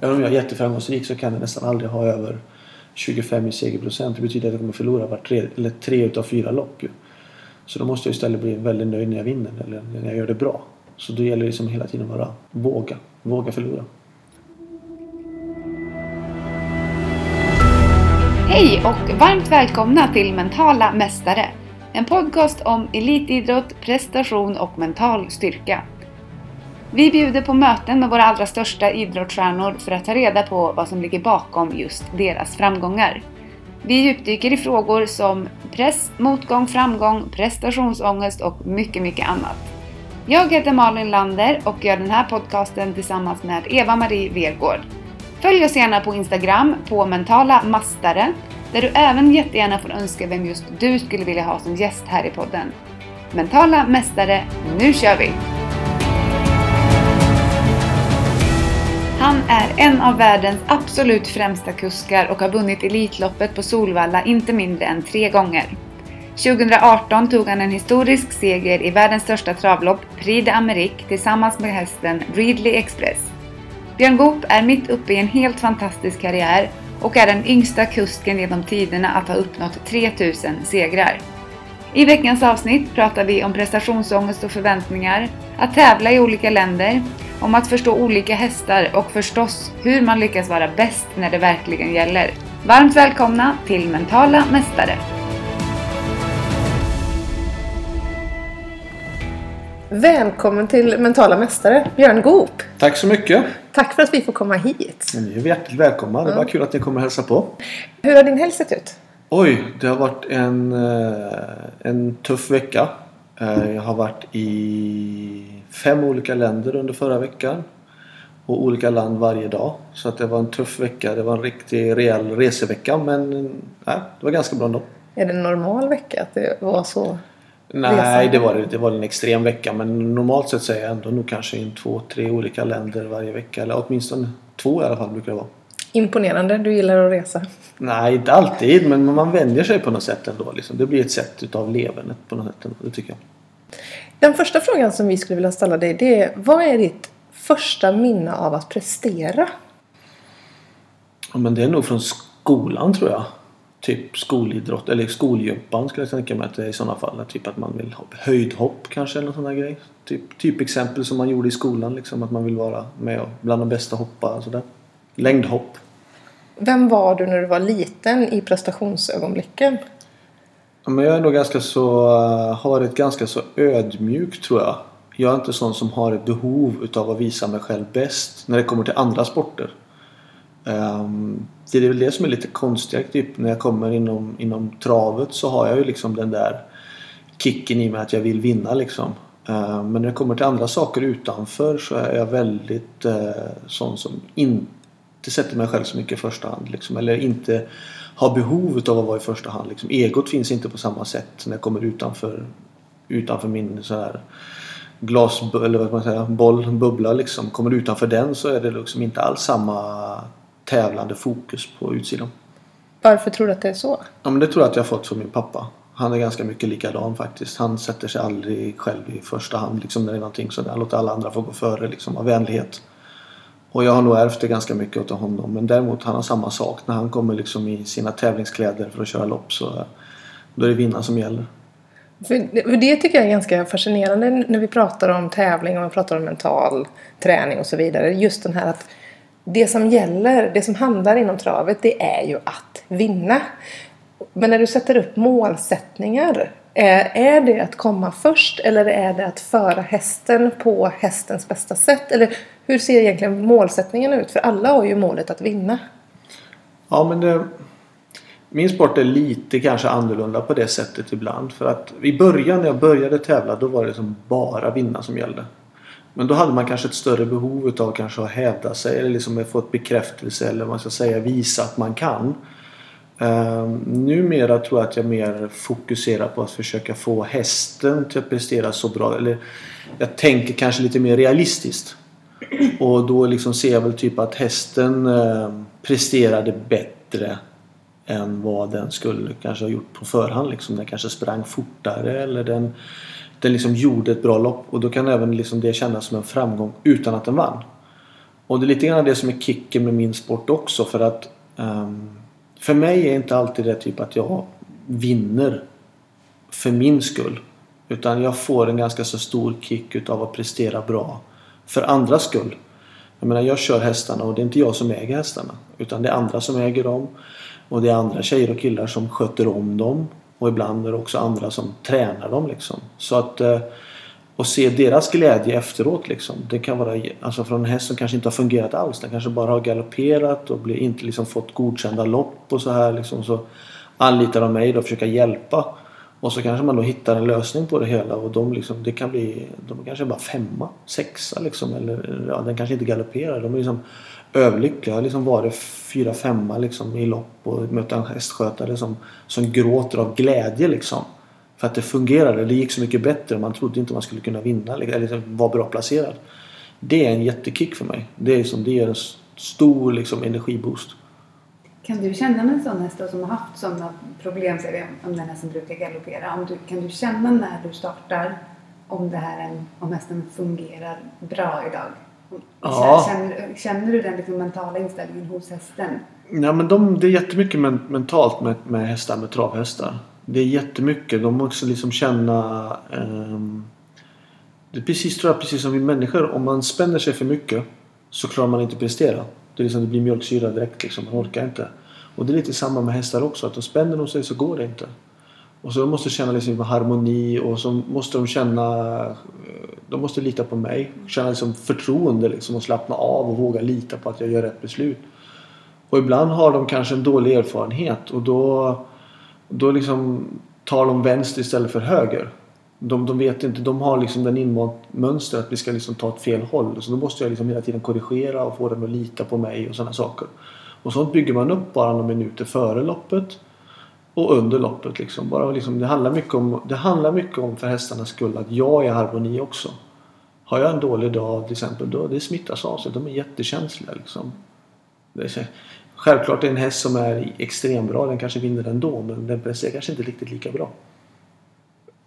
Även om jag är jätteframgångsrik så kan jag nästan aldrig ha över 25 i segerprocent. Det betyder att jag kommer förlora var tre, eller tre utav fyra lopp. Ju. Så då måste jag istället bli väldigt nöjd när jag vinner eller när jag gör det bra. Så då gäller det liksom hela tiden att våga. Våga förlora. Hej och varmt välkomna till Mentala Mästare. En podcast om elitidrott, prestation och mental styrka. Vi bjuder på möten med våra allra största idrottsstjärnor för att ta reda på vad som ligger bakom just deras framgångar. Vi djupdyker i frågor som press, motgång, framgång, prestationsångest och mycket, mycket annat. Jag heter Malin Lander och gör den här podcasten tillsammans med Eva-Marie Vergård. Följ oss gärna på Instagram på mentala mastare där du även jättegärna får önska vem just du skulle vilja ha som gäst här i podden. Mentala mästare, nu kör vi! Han är en av världens absolut främsta kuskar och har vunnit Elitloppet på Solvalla inte mindre än tre gånger. 2018 tog han en historisk seger i världens största travlopp, Prix d'Amérique, tillsammans med hästen Readly Express. Björn Goop är mitt uppe i en helt fantastisk karriär och är den yngsta kusken genom tiderna att ha uppnått 3000 segrar. I veckans avsnitt pratar vi om prestationsångest och förväntningar, att tävla i olika länder, om att förstå olika hästar och förstås hur man lyckas vara bäst när det verkligen gäller. Varmt välkomna till Mentala Mästare! Välkommen till Mentala Mästare, Björn Goop. Tack så mycket! Tack för att vi får komma hit. Ni är hjärtligt välkomna. Det var kul att ni kommer hälsa på. Hur har din helg sett ut? Oj, det har varit en, eh, en tuff vecka. Eh, Jag har varit i fem olika länder under förra veckan. Och olika land varje dag. Så att det var en tuff vecka. Det var en riktig rejäl resevecka. Men nej, det var ganska bra ändå. Är det en normal vecka att det var så? Nej, det var, det. det var en extrem vecka. Men normalt sett så är jag ändå nog kanske i två, tre olika länder varje vecka. Eller åtminstone två i alla fall brukar det vara. Imponerande, du gillar att resa. Nej, inte alltid. Men man vänjer sig på något sätt ändå. Liksom. Det blir ett sätt utav levernet på något sätt ändå. Det tycker jag. Den första frågan som vi skulle vilja ställa dig det är vad är ditt första minne av att prestera? Ja, men det är nog från skolan tror jag. Typ skolidrott eller skolgympan skulle jag tänka mig att det är i sådana fall. Typ att man vill hoppa höjdhopp kanske eller någon sån där grej. Typ, typ exempel som man gjorde i skolan liksom. Att man vill vara med och bland de bästa hoppa sådär. Längdhopp. Vem var du när du var liten i prestationsögonblicken? Ja, men jag är nog ganska så, eh, har varit ganska så ödmjuk tror jag. Jag är inte sån som har ett behov utav att visa mig själv bäst när det kommer till andra sporter. Ehm, det är väl det som är lite konstigt. Typ när jag kommer inom, inom travet så har jag ju liksom den där kicken i mig att jag vill vinna liksom. Ehm, men när det kommer till andra saker utanför så är jag väldigt eh, sån som inte sätter mig själv så mycket i första hand. Liksom, eller inte har behov av att vara i första hand. Liksom. Egot finns inte på samma sätt när jag kommer utanför, utanför min så här glas eller vad man säger, boll, bubbla liksom. Kommer du utanför den så är det liksom inte alls samma tävlande fokus på utsidan. Varför tror du att det är så? Ja, men det tror jag att jag har fått från min pappa. Han är ganska mycket likadan faktiskt. Han sätter sig aldrig själv i första hand liksom när det är någonting sådär. Han låter alla andra få gå före liksom av vänlighet. Och jag har nog ärvt det ganska mycket av honom. Men däremot han har samma sak. När han kommer liksom i sina tävlingskläder för att köra lopp så eh, då är det vinna som gäller. För för det tycker jag är ganska fascinerande när vi pratar om tävling och vi pratar om mental träning och så vidare. Just den här att det som gäller, det som handlar inom travet, det är ju att vinna. Men när du sätter upp målsättningar, är, är det att komma först eller är det att föra hästen på hästens bästa sätt? Eller hur ser egentligen målsättningen ut? För alla har ju målet att vinna. Ja men det, min sport är lite kanske annorlunda på det sättet ibland. För att i början när jag började tävla då var det liksom bara vinna som gällde. Men då hade man kanske ett större behov av kanske att hävda sig eller liksom få ett bekräftelse eller vad man ska säga visa att man kan. Uh, numera tror jag att jag mer fokuserar på att försöka få hästen till att prestera så bra. Eller jag tänker kanske lite mer realistiskt. Och då liksom ser jag väl typ att hästen eh, presterade bättre än vad den skulle kanske ha gjort på förhand. Liksom. Den kanske sprang fortare eller den, den liksom gjorde ett bra lopp. Och då kan även liksom det kännas som en framgång utan att den vann. Och det är lite grann det som är kicken med min sport också för att um, för mig är inte alltid det typ att jag vinner för min skull. Utan jag får en ganska så stor kick utav att prestera bra för andras skull. Jag menar jag kör hästarna och det är inte jag som äger hästarna. Utan det är andra som äger dem. Och det är andra tjejer och killar som sköter om dem. Och ibland är det också andra som tränar dem liksom. Så att eh, och se deras glädje efteråt liksom. Det kan vara alltså från en häst som kanske inte har fungerat alls. Den kanske bara har galopperat och blir inte liksom fått godkända lopp och så här liksom. Så anlitar de mig då och försöker hjälpa. Och så kanske man då hittar en lösning på det hela och de liksom, det kan bli, de kanske bara femma, sexa liksom. Eller ja, den kanske inte galopperar. De är liksom överlyckliga. Jag har liksom varit fyra, femma liksom i lopp och mött en hästskötare som, som gråter av glädje liksom. För att det fungerade. Det gick så mycket bättre. Man trodde inte man skulle kunna vinna eller liksom vara bra placerad. Det är en jättekick för mig. Det, är liksom, det ger en stor liksom, energiboost. Kan du känna med en sån häst som har haft sådana problem, säger vi, om den hästen brukar galoppera. Om du, kan du känna när du startar om, det här, om hästen fungerar bra idag? Ja. Känner, känner du den liksom mentala inställningen hos hästen? Ja, men de, det är jättemycket mentalt med, med hästar, med travhästar. Det är jättemycket. De måste liksom känna... Um, det är precis, tror jag, precis som vi människor. Om man spänner sig för mycket så klarar man inte prestera. Det, är liksom, det blir mjölksyra direkt. Liksom. Man orkar inte. Och det är lite samma med hästar också. Att de spänner de sig så går det inte. Och så de måste känna liksom harmoni och så måste de känna... De måste lita på mig. Känna liksom förtroende liksom och slappna av och våga lita på att jag gör rätt beslut. Och ibland har de kanske en dålig erfarenhet och då då liksom tar de vänster istället för höger. De, de vet inte, de har liksom den inmönster att vi ska liksom ta ett fel håll. Så då måste jag liksom hela tiden korrigera och få dem att lita på mig och sådana saker. Och sånt bygger man upp bara några minuter före loppet och under loppet. Liksom. Bara liksom, det, handlar mycket om, det handlar mycket om för hästarnas skull att jag är i harmoni också. Har jag en dålig dag till exempel, då det smittas av sig. De är jättekänsliga. Liksom. Självklart är en häst som är extrembra, den kanske vinner ändå men den presterar kanske inte riktigt lika bra.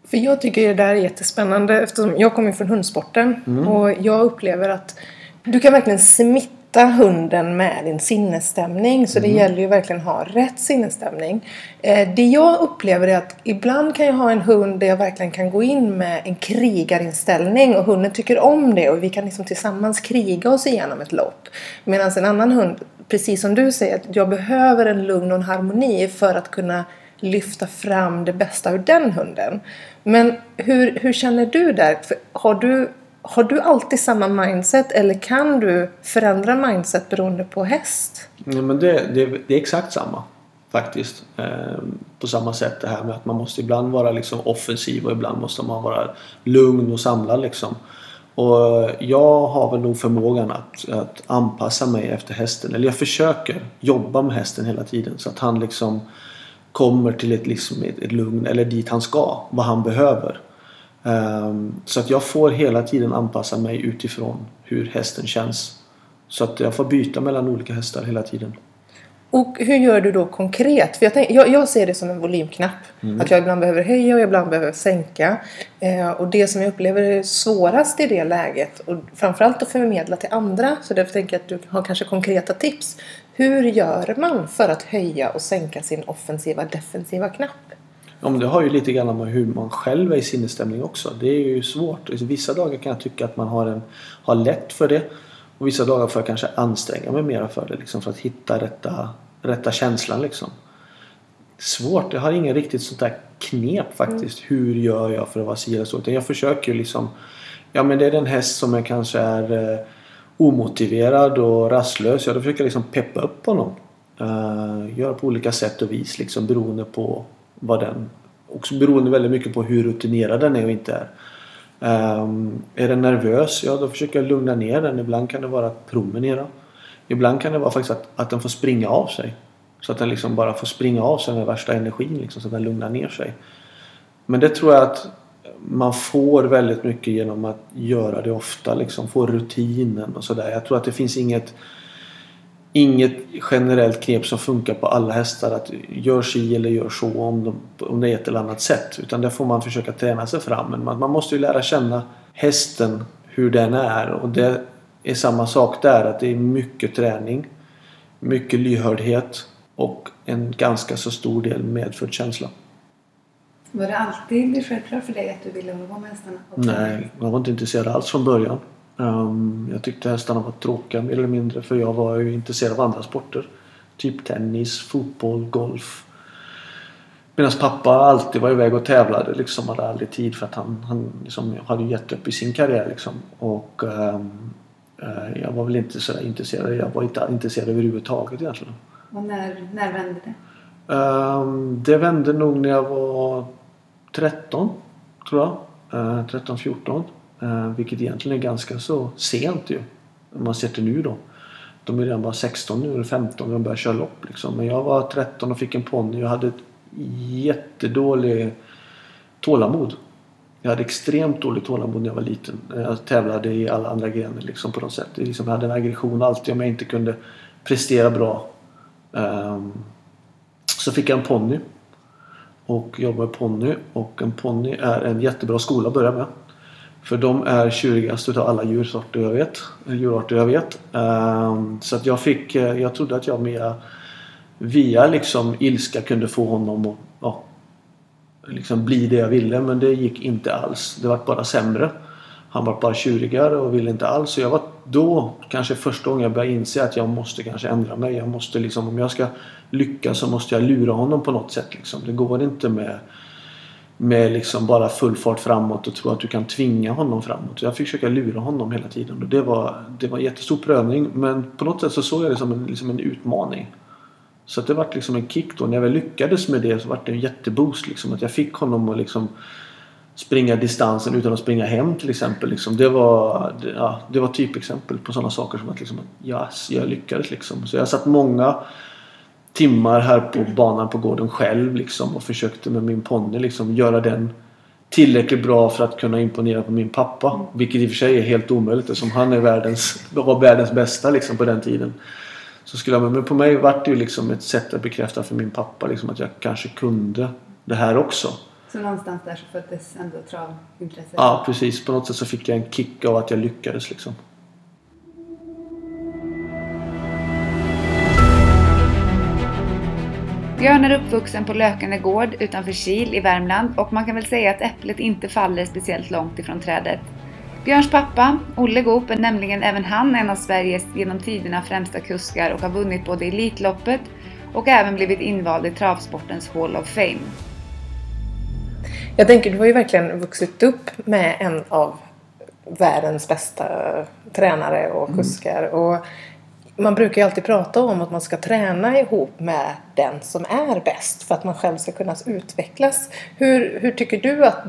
För jag tycker det där är jättespännande eftersom jag kommer från hundsporten mm. och jag upplever att du kan verkligen smitta hunden med din sinnesstämning. Så mm. det gäller ju verkligen att ha rätt sinnesstämning. Eh, det jag upplever är att ibland kan jag ha en hund där jag verkligen kan gå in med en krigarinställning och hunden tycker om det och vi kan liksom tillsammans kriga oss igenom ett lopp. Medan en annan hund precis som du säger, att jag behöver en lugn och en harmoni för att kunna lyfta fram det bästa ur den hunden. Men hur, hur känner du där? Har, du, har du alltid samma mindset eller kan du förändra mindset beroende på häst? Nej, men det, det, det är exakt samma faktiskt. Ehm, på samma sätt det här med att man måste ibland vara liksom offensiv och ibland måste man vara lugn och samlad liksom. Och jag har väl nog förmågan att, att anpassa mig efter hästen. Eller jag försöker jobba med hästen hela tiden så att han liksom kommer till ett, liksom ett, ett lugn eller dit han ska. Vad han behöver. Um, så att jag får hela tiden anpassa mig utifrån hur hästen känns. Så att jag får byta mellan olika hästar hela tiden. Och hur gör du då konkret? För jag, tänk, jag, jag ser det som en volymknapp. Mm. Att jag ibland behöver höja och ibland behöver sänka. Eh, och det som jag upplever är svårast i det läget och framförallt att förmedla till andra. Så därför tänker jag att du har kanske konkreta tips. Hur gör man för att höja och sänka sin offensiva defensiva knapp? Ja, men det har ju lite grann med hur man själv är i sinnesstämning också. Det är ju svårt. Vissa dagar kan jag tycka att man har, en, har lätt för det. Och vissa dagar får jag kanske anstränga mig mera för det liksom, för att hitta rätta, rätta känslan. Liksom. Svårt, jag har ingen riktigt sånt där knep faktiskt. Mm. Hur gör jag för att vara si eller så? jag försöker liksom Ja men det är den häst som är kanske är eh, omotiverad och rastlös. Jag försöker liksom peppa upp honom. Eh, uh, göra på olika sätt och vis liksom beroende på vad den... Också beroende väldigt mycket på hur rutinerad den är och inte är. Um, är den nervös? Ja, då försöker jag lugna ner den. Ibland kan det vara att promenera. Ibland kan det vara faktiskt att, att den får springa av sig. Så att den liksom bara får springa av sig den värsta energin liksom, så att den lugnar ner sig. Men det tror jag att man får väldigt mycket genom att göra det ofta. Liksom, få rutinen och sådär. Jag tror att det finns inget inget generellt knep som funkar på alla hästar att gör si eller gör så om, de, om det är ett eller annat sätt. Utan där får man försöka träna sig fram. Men man, man måste ju lära känna hästen hur den är. Och det är samma sak där. Att det är mycket träning. Mycket lyhördhet. Och en ganska så stor del medfödd känsla. Var det alltid självklart för dig att du ville på med hästarna? Nej, jag var inte intresserad alls från början. Um, jag tyckte hästarna var tråkiga mer eller mindre för jag var ju intresserad av andra sporter. Typ tennis, fotboll, golf. Medan pappa alltid var iväg och tävlade liksom. Hade aldrig tid för att han, han liksom, hade gett upp i sin karriär liksom. Och um, uh, jag var väl inte så intresserad. Jag var inte intresserad överhuvudtaget egentligen. Och när, när vände det? Um, det vände nog när jag var 13 tror jag. Eh, 13-14. Eh, vilket egentligen är ganska så sent ju. Om man ser till nu då. De är redan bara 16 nu eller 15 när de börjar köra lopp liksom. Men jag var 13 och fick en ponny Jag hade ett jättedålig tålamod. Jag hade extremt dåligt tålamod när jag var liten. Eh, jag tävlade i alla andra grenar liksom på något sätt. Liksom, jag hade en aggression alltid om jag inte kunde prestera bra. Um, så fick jag en ponny. Och jobbar med ponny. Och en ponny är en jättebra skola att börja med. För de är tjurigast utav alla djursorter jag vet. Eh, djurarter jag vet. Ehm, så att jag fick, eh, jag trodde att jag via, via liksom ilska kunde få honom att ja, liksom bli det jag ville. Men det gick inte alls. Det var bara sämre. Han var bara tjurigare och ville inte alls. Så jag var då kanske första gången jag började inse att jag måste kanske ändra mig. Jag måste liksom, om jag ska lyckas så måste jag lura honom på något sätt. Liksom. Det går inte med med liksom bara full fart framåt och tro att du kan tvinga honom framåt. Jag fick försöka lura honom hela tiden och det var, det var en jättestor prövning men på något sätt så såg jag det som en, liksom en utmaning. Så att det var liksom en kick då. När jag väl lyckades med det så var det en jätteboost. Liksom, att jag fick honom att liksom springa distansen utan att springa hem till exempel. Liksom. Det, var, ja, det var typexempel på sådana saker som att liksom, yes, jag lyckades. Liksom. Så jag satt många timmar här på banan på gården själv liksom och försökte med min ponny liksom göra den tillräckligt bra för att kunna imponera på min pappa. Vilket i och för sig är helt omöjligt eftersom han är världens, var världens bästa liksom på den tiden. Så skulle jag, men på mig var det ju liksom ett sätt att bekräfta för min pappa liksom att jag kanske kunde det här också. Så någonstans där så föddes ändå travintresset? Ja precis. På något sätt så fick jag en kick av att jag lyckades liksom. Björn är uppvuxen på Lökande gård utanför Kil i Värmland och man kan väl säga att äpplet inte faller speciellt långt ifrån trädet. Björns pappa, Olle Goop, är nämligen även han en av Sveriges genom tiderna främsta kuskar och har vunnit både Elitloppet och även blivit invald i travsportens Hall of Fame. Jag tänker, du har ju verkligen vuxit upp med en av världens bästa tränare och kuskar. Mm. Och man brukar ju alltid prata om att man ska träna ihop med den som är bäst för att man själv ska kunna utvecklas. Hur, hur tycker du att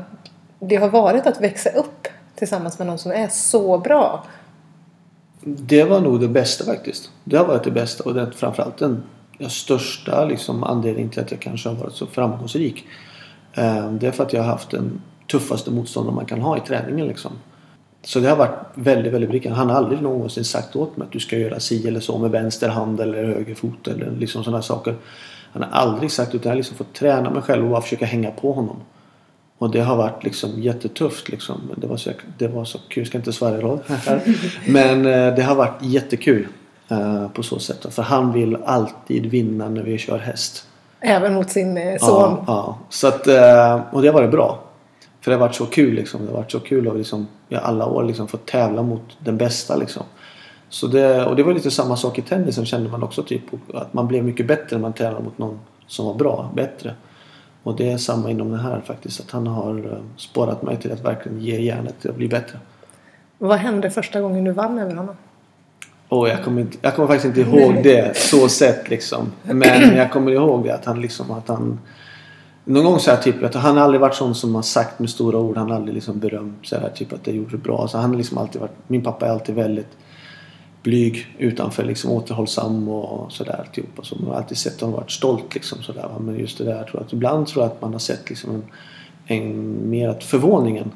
det har varit att växa upp tillsammans med någon som är så bra? Det var nog det bästa faktiskt. Det har varit det bästa och det, framförallt den största liksom, anledningen till att jag kanske har varit så framgångsrik. Eh, det är för att jag har haft den tuffaste motståndaren man kan ha i träningen. Liksom. Så det har varit väldigt, väldigt berikande. Han har aldrig någonsin sagt åt mig att du ska göra si eller så med vänster hand eller höger fot eller liksom sådana saker. Han har aldrig sagt utan jag har liksom fått träna mig själv och bara försöka hänga på honom. Och det har varit liksom jättetufft liksom. Det var så, det var så kul, jag ska inte svära här. Men eh, det har varit jättekul. Eh, på så sätt. För han vill alltid vinna när vi kör häst. Även mot sin son? Ja, ja. Så att, och det har varit bra. För det har varit så kul liksom. Det har varit så kul att liksom, i alla år liksom få tävla mot den bästa liksom. Så det, och det var lite samma sak i tennisen kände man också typ. Att man blev mycket bättre när man tävlade mot någon som var bra, bättre. Och det är samma inom det här faktiskt. Att han har eh, spårat mig till att verkligen ge järnet till att bli bättre. Vad hände första gången du vann över honom? Oh, jag, kommer inte, jag kommer faktiskt inte ihåg det så sett liksom. Men jag kommer ihåg det att han liksom att han någon gång så här typ att han har aldrig varit sån som har sagt med stora ord. Han har aldrig liksom berömt så här, typ att det gjorde bra. Så han har liksom alltid varit, min pappa är alltid väldigt blyg utanför liksom återhållsam och sådär. Typ. så man har alltid sett honom varit stolt liksom sådär. Men just det där tror jag att ibland tror jag att man har sett liksom en, en mer att förvåningen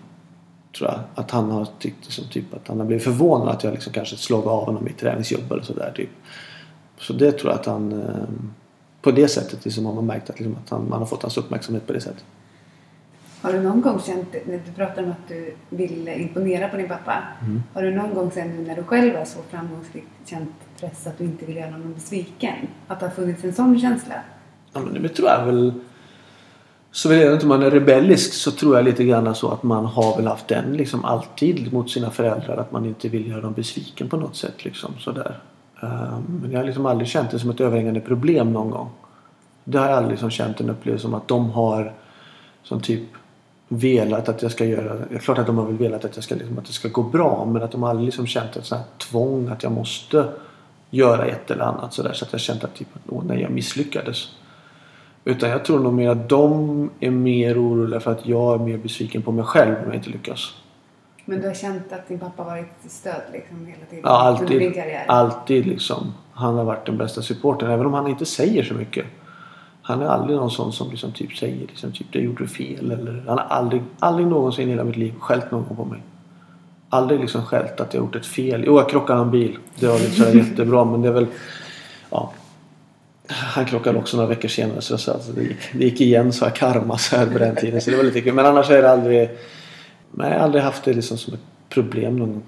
tror jag. Att han har tyckt liksom, typ att han har blivit förvånad att jag liksom kanske slagit av honom i träningsjobb eller sådär typ. Så det tror jag att han eh, på det sättet liksom har man märkt att, liksom, att han, man har fått hans uppmärksamhet på det sättet. Har du någon gång känt, när du pratar om att du vill imponera på din pappa. Mm. Har du någon gång sen när du själv är så framgångsrik känt press att du inte vill göra någon besviken? Att det har funnits en sån känsla? Ja, men det tror jag väl... Så vill jag inte om man är rebellisk så tror jag lite grann så att man har väl haft den liksom alltid mot sina föräldrar. Att man inte vill göra dem besviken på något sätt. Liksom, sådär. Eh, men jag har liksom aldrig känt det som ett överhängande problem någon gång. Det har jag aldrig liksom känt en upplevelse som att de har som typ velat att jag ska göra. Det är klart att de har väl velat att, jag ska, liksom, att det ska gå bra men att de aldrig liksom känt ett sånt här tvång att jag måste göra ett eller annat sådär så att jag känt att typ, åh nej jag misslyckades. Utan jag tror nog mer att de är mer oroliga för att jag är mer besviken på mig själv om jag inte lyckas. Men du har känt att din pappa varit stöd liksom hela tiden? Ja, alltid. Alltid liksom. Han har varit den bästa supporten även om han inte säger så mycket. Han är aldrig någon sån som liksom typ säger liksom typ det gjorde fel eller han har aldrig, aldrig någonsin i hela mitt liv skällt någon på mig. Aldrig liksom skällt att jag gjort ett fel. Jo, jag krockade en bil. Det var sådär jättebra men det är väl ja. Han krockade också några veckor senare så jag sa att det gick, det gick igen så jag karma så här på den tiden. Så det var lite kul. Men annars är det aldrig Nej, jag har aldrig haft det liksom som ett problem någon gång.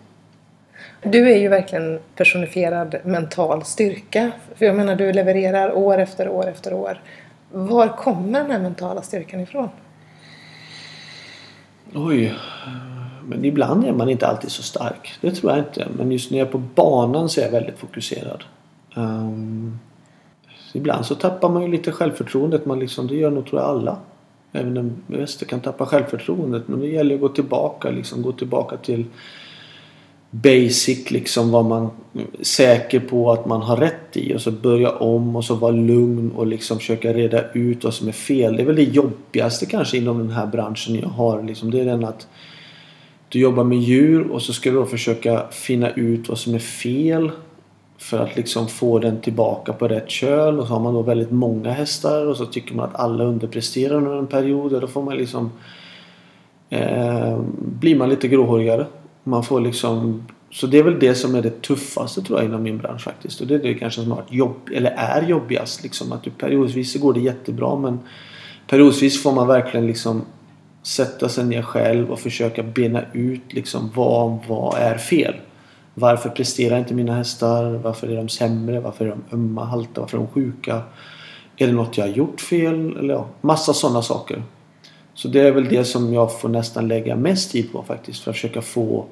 Du är ju verkligen personifierad mental styrka. För jag menar, du levererar år efter år efter år. Var kommer den här mentala styrkan ifrån? Oj. Men ibland är man inte alltid så stark. Det tror jag inte. Men just när jag är på banan så är jag väldigt fokuserad. Så ibland så tappar man ju lite självförtroendet. Man liksom, det gör nog tror jag alla. Även den bästa kan tappa självförtroendet. Men det gäller att gå tillbaka. Liksom, gå tillbaka till basic. Liksom vad man är säker på att man har rätt i. Och så börja om och så vara lugn och liksom försöka reda ut vad som är fel. Det är väl det jobbigaste kanske inom den här branschen jag har. Liksom, det är den att du jobbar med djur och så ska du då försöka finna ut vad som är fel för att liksom få den tillbaka på rätt köl och så har man då väldigt många hästar och så tycker man att alla underpresterar under en period och då får man liksom eh, blir man lite gråhårigare. Man får liksom så det är väl det som är det tuffaste tror jag inom min bransch faktiskt. Och det är det kanske som har varit jobb, eller är jobbigast. Liksom. Att du, periodvis så går det jättebra men periodvis får man verkligen liksom sätta sig ner själv och försöka bena ut liksom vad, vad är fel. Varför presterar inte mina hästar? Varför är de sämre? Varför är de ömma, halta? Varför är de sjuka? Är det något jag har gjort fel? Eller ja, massa sådana saker. Så det är väl det som jag får nästan lägga mest tid på faktiskt. För att försöka få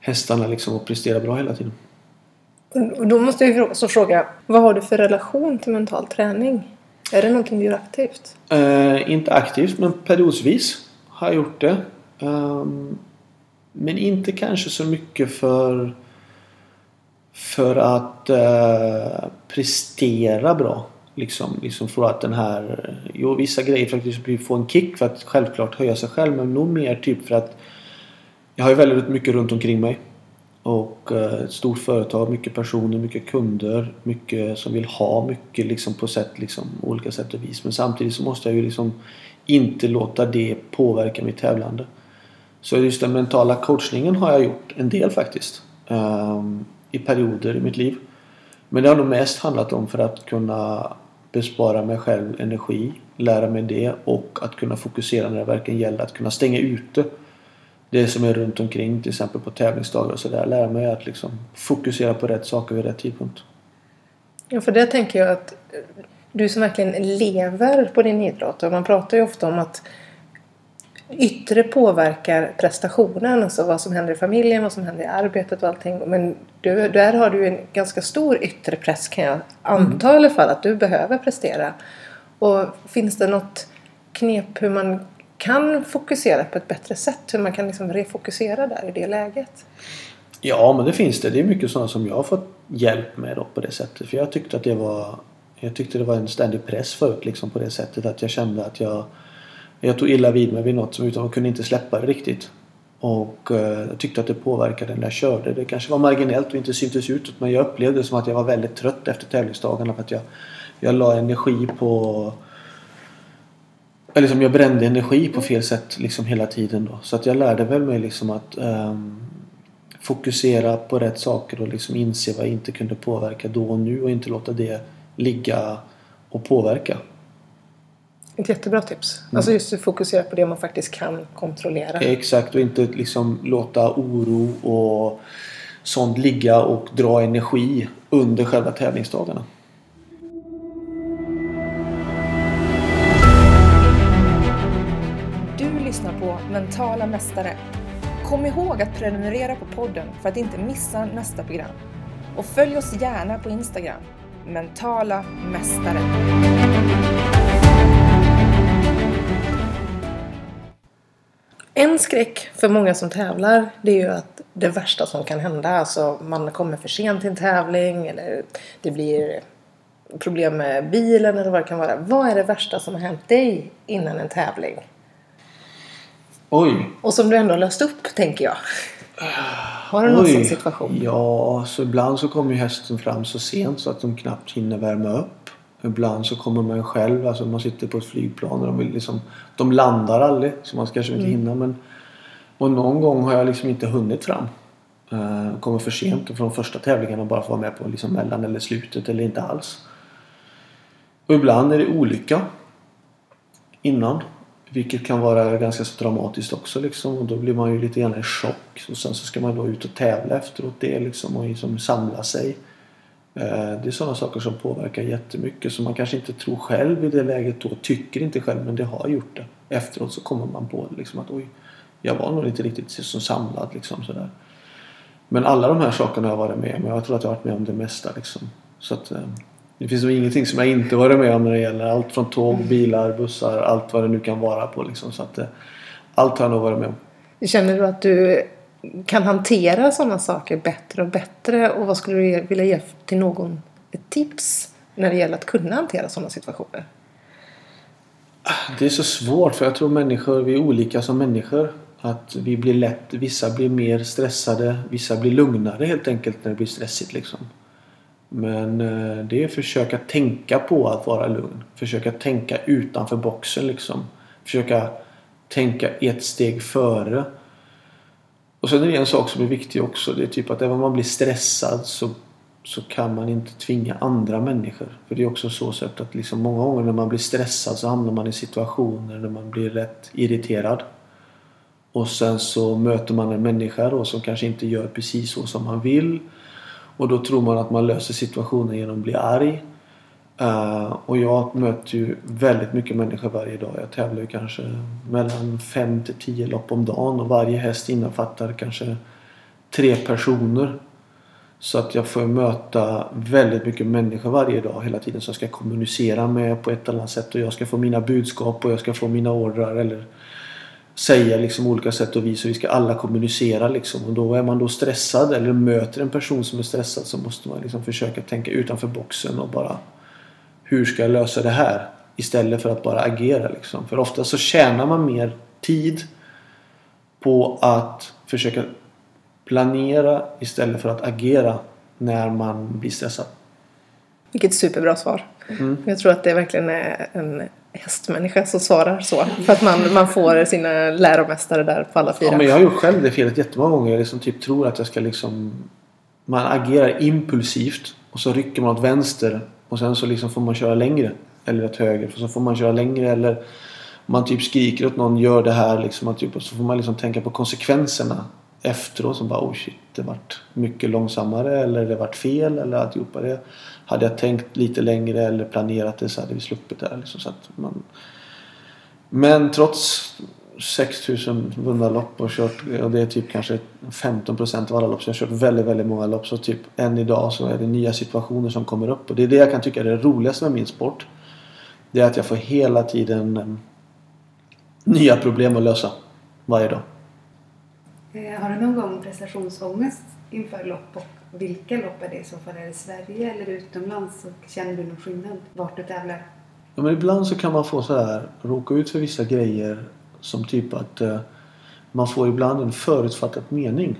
hästarna liksom att prestera bra hela tiden. Och då måste jag också fråga, vad har du för relation till mental träning? Är det någonting du gör aktivt? Eh, inte aktivt men periodvis har jag gjort det. Ehm, men inte kanske så mycket för för att eh, prestera bra. Liksom, liksom för att den här... Jo, vissa grejer för att liksom få en kick för att självklart höja sig själv. Men nog mer typ för att jag har ju väldigt mycket runt omkring mig. Och eh, ett stort företag, mycket personer, mycket kunder. Mycket som vill ha mycket liksom på sätt, liksom, olika sätt och vis. Men samtidigt så måste jag ju liksom inte låta det påverka mitt tävlande. Så just den mentala coachningen har jag gjort en del faktiskt. Ehm, I perioder i mitt liv. Men det har nog mest handlat om för att kunna bespara mig själv energi, lära mig det och att kunna fokusera när det verkligen gäller. Att kunna stänga ute det som är runt omkring, till exempel på tävlingsdagar och sådär. Lära mig att liksom fokusera på rätt saker vid rätt tidpunkt. Ja, för det tänker jag att du som verkligen lever på din idrott och man pratar ju ofta om att yttre påverkar prestationen, alltså vad som händer i familjen, vad som händer i arbetet och allting. Men du, där har du en ganska stor yttre press kan jag anta i alla fall, att du behöver prestera. Och finns det något knep hur man kan fokusera på ett bättre sätt? Hur man kan liksom refokusera där i det läget? Ja, men det finns det. Det är mycket sådana som jag har fått hjälp med då på det sättet. För jag tyckte att det var jag tyckte det var en ständig press förut liksom på det sättet att jag kände att jag jag tog illa vid mig vid något som utan jag kunde inte släppa det riktigt. Och eh, jag tyckte att det påverkade när jag körde. Det kanske var marginellt och inte syntes utåt men jag upplevde det som att jag var väldigt trött efter tävlingsdagarna för att jag, jag la energi på eller som jag brände energi på fel sätt liksom hela tiden då. Så att jag lärde väl mig liksom att um, fokusera på rätt saker och liksom inse vad jag inte kunde påverka då och nu och inte låta det ligga och påverka. Ett jättebra tips. Alltså just att fokusera på det man faktiskt kan kontrollera. Exakt och inte liksom låta oro och sånt ligga och dra energi under själva tävlingsdagarna. Du lyssnar på Mentala Mästare. Kom ihåg att prenumerera på podden för att inte missa nästa program. Och följ oss gärna på Instagram. Mentala Mästare. En skräck för många som tävlar det är ju att det värsta som kan hända, alltså man kommer för sent till en tävling eller det blir problem med bilen eller vad det kan vara. Vad är det värsta som har hänt dig innan en tävling? Oj! Och som du ändå har löst upp, tänker jag. Har du någon sån situation? Ja, så ibland så kommer ju hästen fram så sent så att de knappt hinner värma upp. Ibland så kommer man själv, alltså man sitter på ett flygplan och de, vill liksom, de landar aldrig så man kanske inte Mm. hinna. Men, och någon gång har jag liksom inte hunnit fram. Uh, kommer för sent från första tävlingen och bara får vara med på liksom mellan eller slutet eller inte alls. Och ibland är det olycka innan. Vilket kan vara ganska så dramatiskt också liksom. Och då blir man ju lite grann i chock. Och sen så ska man då ut och tävla efteråt det liksom och liksom samla sig. Eh, Det är sådana saker som påverkar jättemycket som man kanske inte tror själv i det läget då. Tycker inte själv men det har gjort det. Efteråt så kommer man på liksom att oj, jag var nog inte riktigt så samlad liksom sådär. Men alla de här sakerna har jag varit med om. Jag tror att jag har varit med om det mesta liksom. Så att eh, det finns nog ingenting som jag inte varit med om när det gäller allt från tåg, bilar, bussar, allt vad det nu kan vara på liksom. Så att eh, allt har jag nog varit med om. Känner du att du kan hantera sådana saker bättre och bättre? Och vad skulle du vilja ge till någon ett tips när det gäller att kunna hantera sådana situationer? Det är så svårt för jag tror människor, vi är olika som människor. Att vi blir lätt, vissa blir mer stressade, vissa blir lugnare helt enkelt när det blir stressigt liksom. Men eh, det är att försöka tänka på att vara lugn. Försöka tänka utanför boxen liksom. Försöka tänka ett steg före. Och sen är det en sak som är viktig också. Det är typ att även om man blir stressad så, så kan man inte tvinga andra människor. För det är också så sätt att liksom många gånger när man blir stressad så hamnar man i situationer där man blir rätt irriterad. Och sen så möter man en människa då som kanske inte gör precis så som man vill. Och då tror man att man löser situationen genom att bli arg. Uh, och jag möter ju väldigt mycket människor varje dag. Jag tävlar ju kanske mellan 5 till 10 lopp om dagen och varje häst innefattar kanske tre personer. Så att jag får möta väldigt mycket människor varje dag hela tiden som jag ska kommunicera med på ett eller annat sätt. Och jag ska få mina budskap och jag ska få mina ordrar eller säga liksom olika sätt och vis och vi ska alla kommunicera liksom. Och då är man då stressad eller möter en person som är stressad så måste man liksom försöka tänka utanför boxen och bara hur ska jag lösa det här? Istället för att bara agera liksom. För ofta så tjänar man mer tid på att försöka planera istället för att agera när man blir stressad. Vilket superbra svar. Mm. Jag tror att det verkligen är en hästmänniska som svarar så. För att man, man får sina läromästare där på alla fyra. Ja, men jag har gjort själv det felet jättemånga gånger. Jag liksom typ tror att jag ska liksom... Man agerar impulsivt och så rycker man åt vänster och sen så liksom får man köra längre. Eller åt höger. Och så får man köra längre eller man typ skriker åt någon gör det här liksom. Typ, och så får man liksom tänka på konsekvenserna efteråt. Som bara oh shit det vart mycket långsammare eller det vart fel eller alltihopa det. Hade jag tänkt lite längre eller planerat det så hade vi sluppit det här. Liksom, så att man, men trots 6000 vunna lopp och kört och det är typ kanske 15% av alla lopp så jag har kört väldigt, väldigt många lopp så typ än idag så är det nya situationer som kommer upp och det är det jag kan tycka är det roligaste med min sport. Det är att jag får hela tiden em, nya problem att lösa varje dag. Eh, Har du någon gång prestationsångest inför lopp och vilka lopp är det i så fall? Är det Sverige eller utomlands? Och känner du någon skillnad vart du tävlar? Ja, men ibland så kan man få så här råka ut för vissa grejer som typ att eh, man får ibland en förutfattad mening.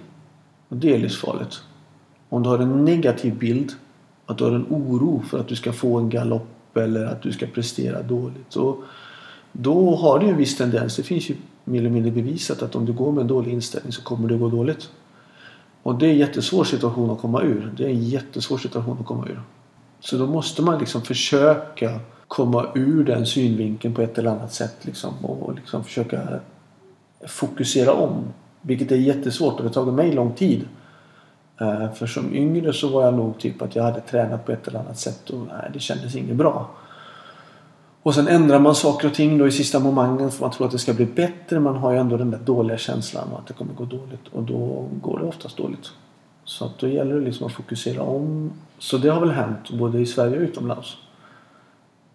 Och det är livsfarligt. Om du har en negativ bild, att du har en oro för att du ska få en galopp eller att du ska prestera dåligt. Så då har du en viss tendens. Det finns ju mer eller mindre bevisat att om du går med en dålig inställning så kommer det gå dåligt. Och det är en jättesvår situation att komma ur. Det är en jättesvår situation att komma ur. Så då måste man liksom försöka komma ur den synvinkeln på ett eller annat sätt liksom, och liksom försöka fokusera om. Vilket är jättesvårt och det har tagit mig lång tid. Eh, för som yngre så var jag nog typ att jag hade tränat på ett eller annat sätt och nej, det kändes inget bra. Och sen ändrar man saker och ting då i sista momangen. för man tror att det ska bli bättre. Man har ju ändå den där dåliga känslan att det kommer gå dåligt och då går det oftast dåligt. Så att då gäller det liksom att fokusera om. Så det har väl hänt både i Sverige och utomlands.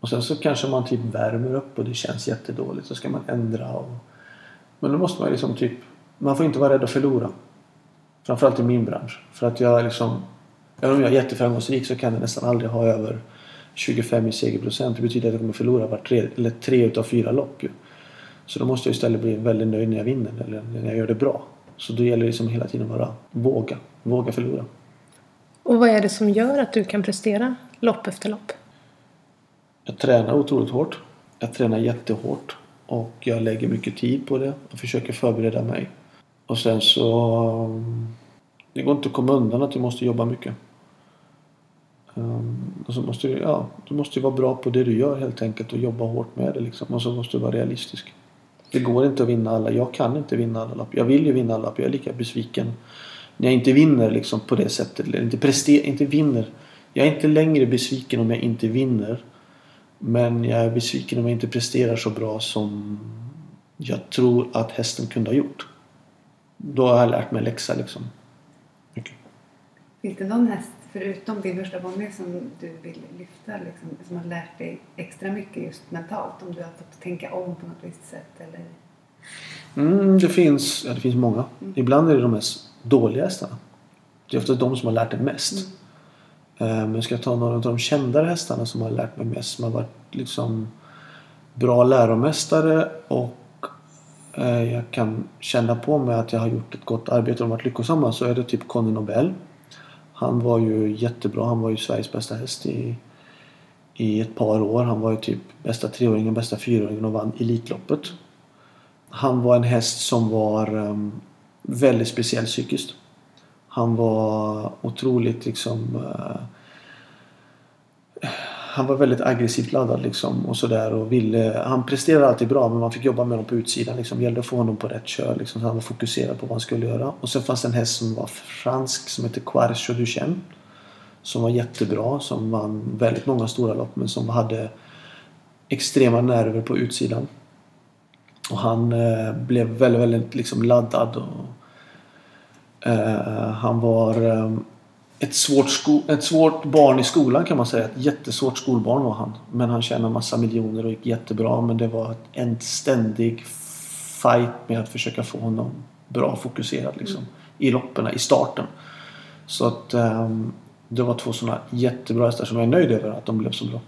Och sen så kanske man typ värmer upp och det känns jättedåligt. Så ska man ändra och... Men då måste man liksom typ... Man får inte vara rädd att förlora. Framförallt i min bransch. För att jag liksom... Även om jag är jätteframgångsrik så kan jag nästan aldrig ha över 25 i segerprocent. Det betyder att jag kommer förlora var tre, eller tre utav fyra lopp ju. Så då måste jag istället bli väldigt nöjd när jag vinner eller när jag gör det bra. Så då gäller det liksom hela tiden att våga. Våga förlora. Och vad är det som gör att du kan prestera lopp efter lopp? Jag tränar otroligt hårt. Jag tränar jättehårt. Och jag lägger mycket tid på det och försöker förbereda mig. Och sen så... Mm, det går inte att komma undan att du måste jobba mycket. Um, och så måste du, ja, du måste vara bra på det du gör helt enkelt och jobba hårt med det liksom. Och så måste du vara realistisk. Det går inte att vinna alla. Jag kan inte vinna alla lopp. Jag vill ju vinna alla lopp. Jag är lika besviken när jag inte vinner liksom på det sättet. Eller inte, prester, inte vinner. Jag är inte längre besviken om jag inte vinner. Men jag är besviken om jag inte presterar så bra som jag tror att hästen kunde ha gjort. Då har jag lärt mig läxa liksom. Mycket. Finns det någon häst förutom din första bonnie som du vill lyfta liksom, som har lärt dig extra mycket just mentalt? Om du har fått tänka om på något visst sätt eller? Mm, det, finns, ja, det finns många. Mm. Ibland är det de mest dåliga hästarna. Det är ofta de som har lärt dig mest. Mm. Eh, men men jag ska ta några av de kändare hästarna som har lärt mig mest. Som har varit liksom bra läromästare och eh, jag kan känna på mig att jag har gjort ett gott arbete och varit lyckosamma så är det typ Conny Nobel. Han var ju jättebra. Han var ju Sveriges bästa häst i, i ett par år. Han var ju typ bästa treåringen, bästa fyraåringen och vann Elitloppet. Han var en häst som var um, väldigt speciell psykiskt. Han var otroligt liksom uh, han var väldigt aggressivt laddad liksom och sådär och ville Han presterade alltid bra men man fick jobba med honom på utsidan liksom. Det gällde att få honom på rätt kör liksom. Så han var fokuserad på vad han skulle göra. Och sen fanns det en häst som var fransk som hette Quarcho Duchenne. Som var jättebra. Som vann väldigt många stora lopp men som hade extrema nerver på utsidan. Och han eh, blev väldigt, väldigt liksom laddad. Och, Eh, han var ehm, ett svårt, ett svårt barn i skolan kan man säga. Ett jättesvårt skolbarn var han. Men han tjänade massa miljoner och gick jättebra. Men det var en ständig fight med att försöka få honom bra fokuserad liksom, mm. i loppen, i starten. Så att um, det var två sådana jättebra hästar som jag är nöjd över att de blev så bra.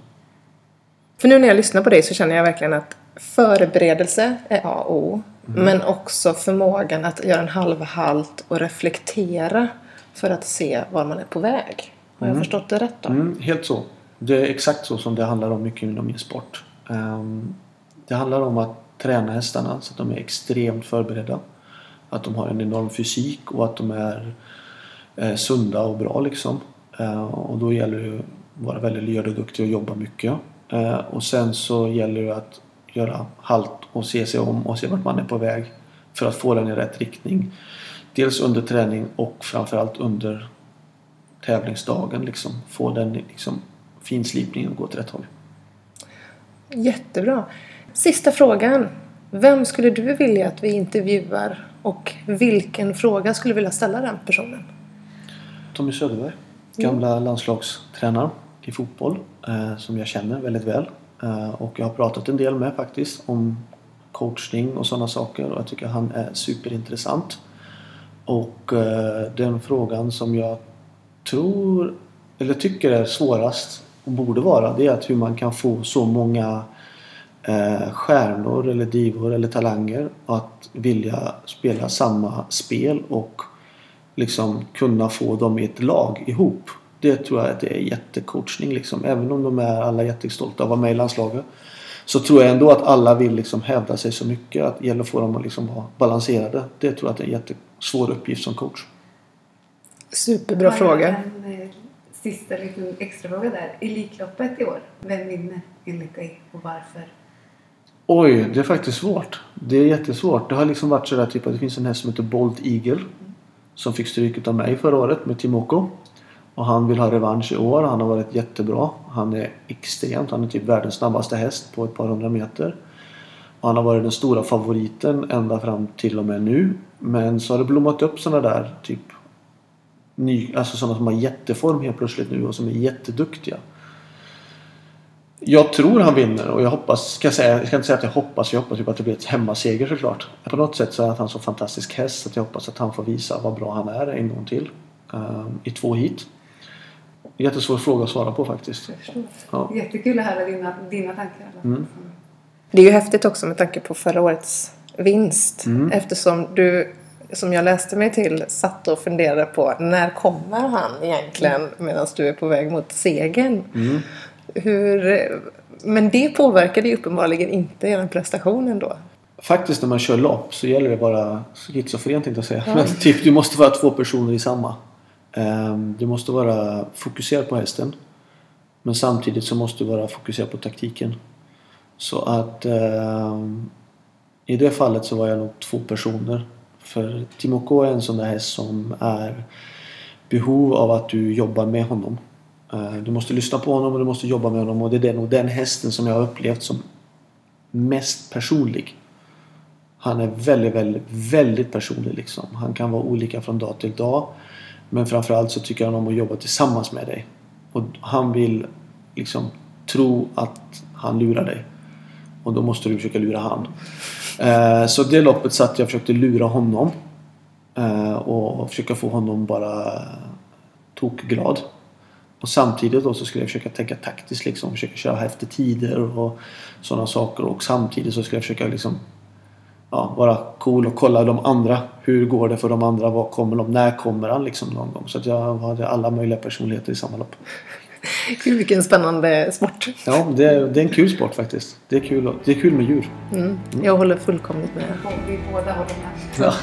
För nu när jag lyssnar på dig så känner jag verkligen att förberedelse är A och O. Mm. Men också förmågan att göra en halv halt och reflektera för att se var man är på väg. Har jag mm. förstått det rätt då? Mm, helt så. Det är exakt så som det handlar om mycket inom min sport. Um, det handlar om att träna hästarna så att de är extremt förberedda. Att de har en enorm fysik och att de är eh, sunda och bra liksom. Uh, och då gäller det att vara väldigt lyhörd och duktig och jobba mycket. Uh, och sen så gäller det att göra halt och se sig om och se vart man är på väg för att få den i rätt riktning. Dels under träning och framförallt under tävlingsdagen. Liksom, få den liksom, finslipningen att gå åt rätt håll. Jättebra. Sista frågan. Vem skulle du vilja att vi intervjuar och vilken fråga skulle du vilja ställa den personen? Tommy Söderberg, gamla mm. landslagstränaren i fotboll eh, som jag känner väldigt väl. Eh, och jag har pratat en del med faktiskt om coachning och sådana saker och jag tycker han är superintressant. Och eh, den frågan som jag tror, eller tycker är svårast och borde vara, det är att hur man kan få så många eh, stjärnor eller divor eller talanger att vilja spela samma spel och liksom kunna få dem i ett lag ihop. Det tror jag att det är jättecoachning liksom. Även om de är alla jättestolta att vara med i landslaget. Så tror jag ändå att alla vill liksom hävda sig så mycket att det gäller att få dem att liksom vara balanserade. Det tror jag att det är en jättesvår uppgift som coach. Superbra fråga. En eh, sista liten extra fråga där. Elitloppet i år, vem vinner enligt dig och varför? Oj, det är faktiskt svårt. Det är jättesvårt. Det har liksom varit sådär typ att det finns en häst som heter Bolt Eagle. Som fick stryk av mig förra året med Timoko. Och han vill ha revansch i år. Han har varit jättebra. Han är extremt. Han är typ världens snabbaste häst på ett par hundra meter. Och han har varit den stora favoriten ända fram till och med nu. Men så har det blommat upp sådana där typ ny, alltså sådana som har jätteform helt plötsligt nu och som är jätteduktiga. Jag tror han vinner och jag hoppas, ska jag, säga, jag ska inte säga att jag hoppas, jag hoppas typ att det blir ett hemmaseger såklart. På något sätt så är han så fantastisk häst att jag hoppas att han får visa vad bra han är en gång till. Um, I två hit. Jättesvår fråga att svara på faktiskt. Ja. Jättekul att höra dina, dina tankar. Mm. Det är ju häftigt också med tanke på förra årets vinst. Mm. Eftersom du, som jag läste mig till, satt och funderade på när kommer han egentligen medan du är på väg mot segern. Mm. Hur, men det påverkade ju uppenbarligen inte er prestation ändå. Faktiskt när man kör lopp så gäller det bara schizofrent tänkte jag säga. Ja. Men typ du måste vara två personer i samma. Ehm, du måste vara fokuserad på hästen. Men samtidigt så måste du vara fokuserad på taktiken. Så att ehm, i det fallet så var jag nog två personer. För Timoko är en sån där häst som är behov av att du jobbar med honom. Ehm, du måste lyssna på honom och du måste jobba med honom och det är nog den hästen som jag har upplevt som mest personlig. Han är väldigt, väldigt, väldigt personlig liksom. Han kan vara olika från dag till dag. Men framförallt så tycker han om att jobba tillsammans med dig. Och han vill liksom tro att han lurar dig. Och då måste du försöka lura han. Eh, så det loppet satt jag och försökte lura honom. Eh, och försöka få honom bara tokglad. Och samtidigt då så skulle jag försöka tänka taktiskt liksom. Försöka köra efter tider och sådana saker. Och samtidigt så skulle jag försöka liksom ja, vara cool och kolla de andra. Hur går det för de andra? Vad kommer de? När kommer han liksom någon gång? Så att jag hade alla möjliga personligheter i samma lopp. Gud vilken spännande sport. Ja, det är, det är en kul sport faktiskt. Det är kul, det är kul med djur. Mm. Mm. Jag håller fullkomligt med. Vi båda håller med. Ja.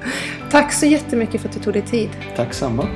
Tack så jättemycket för att du tog dig tid. Tack samma.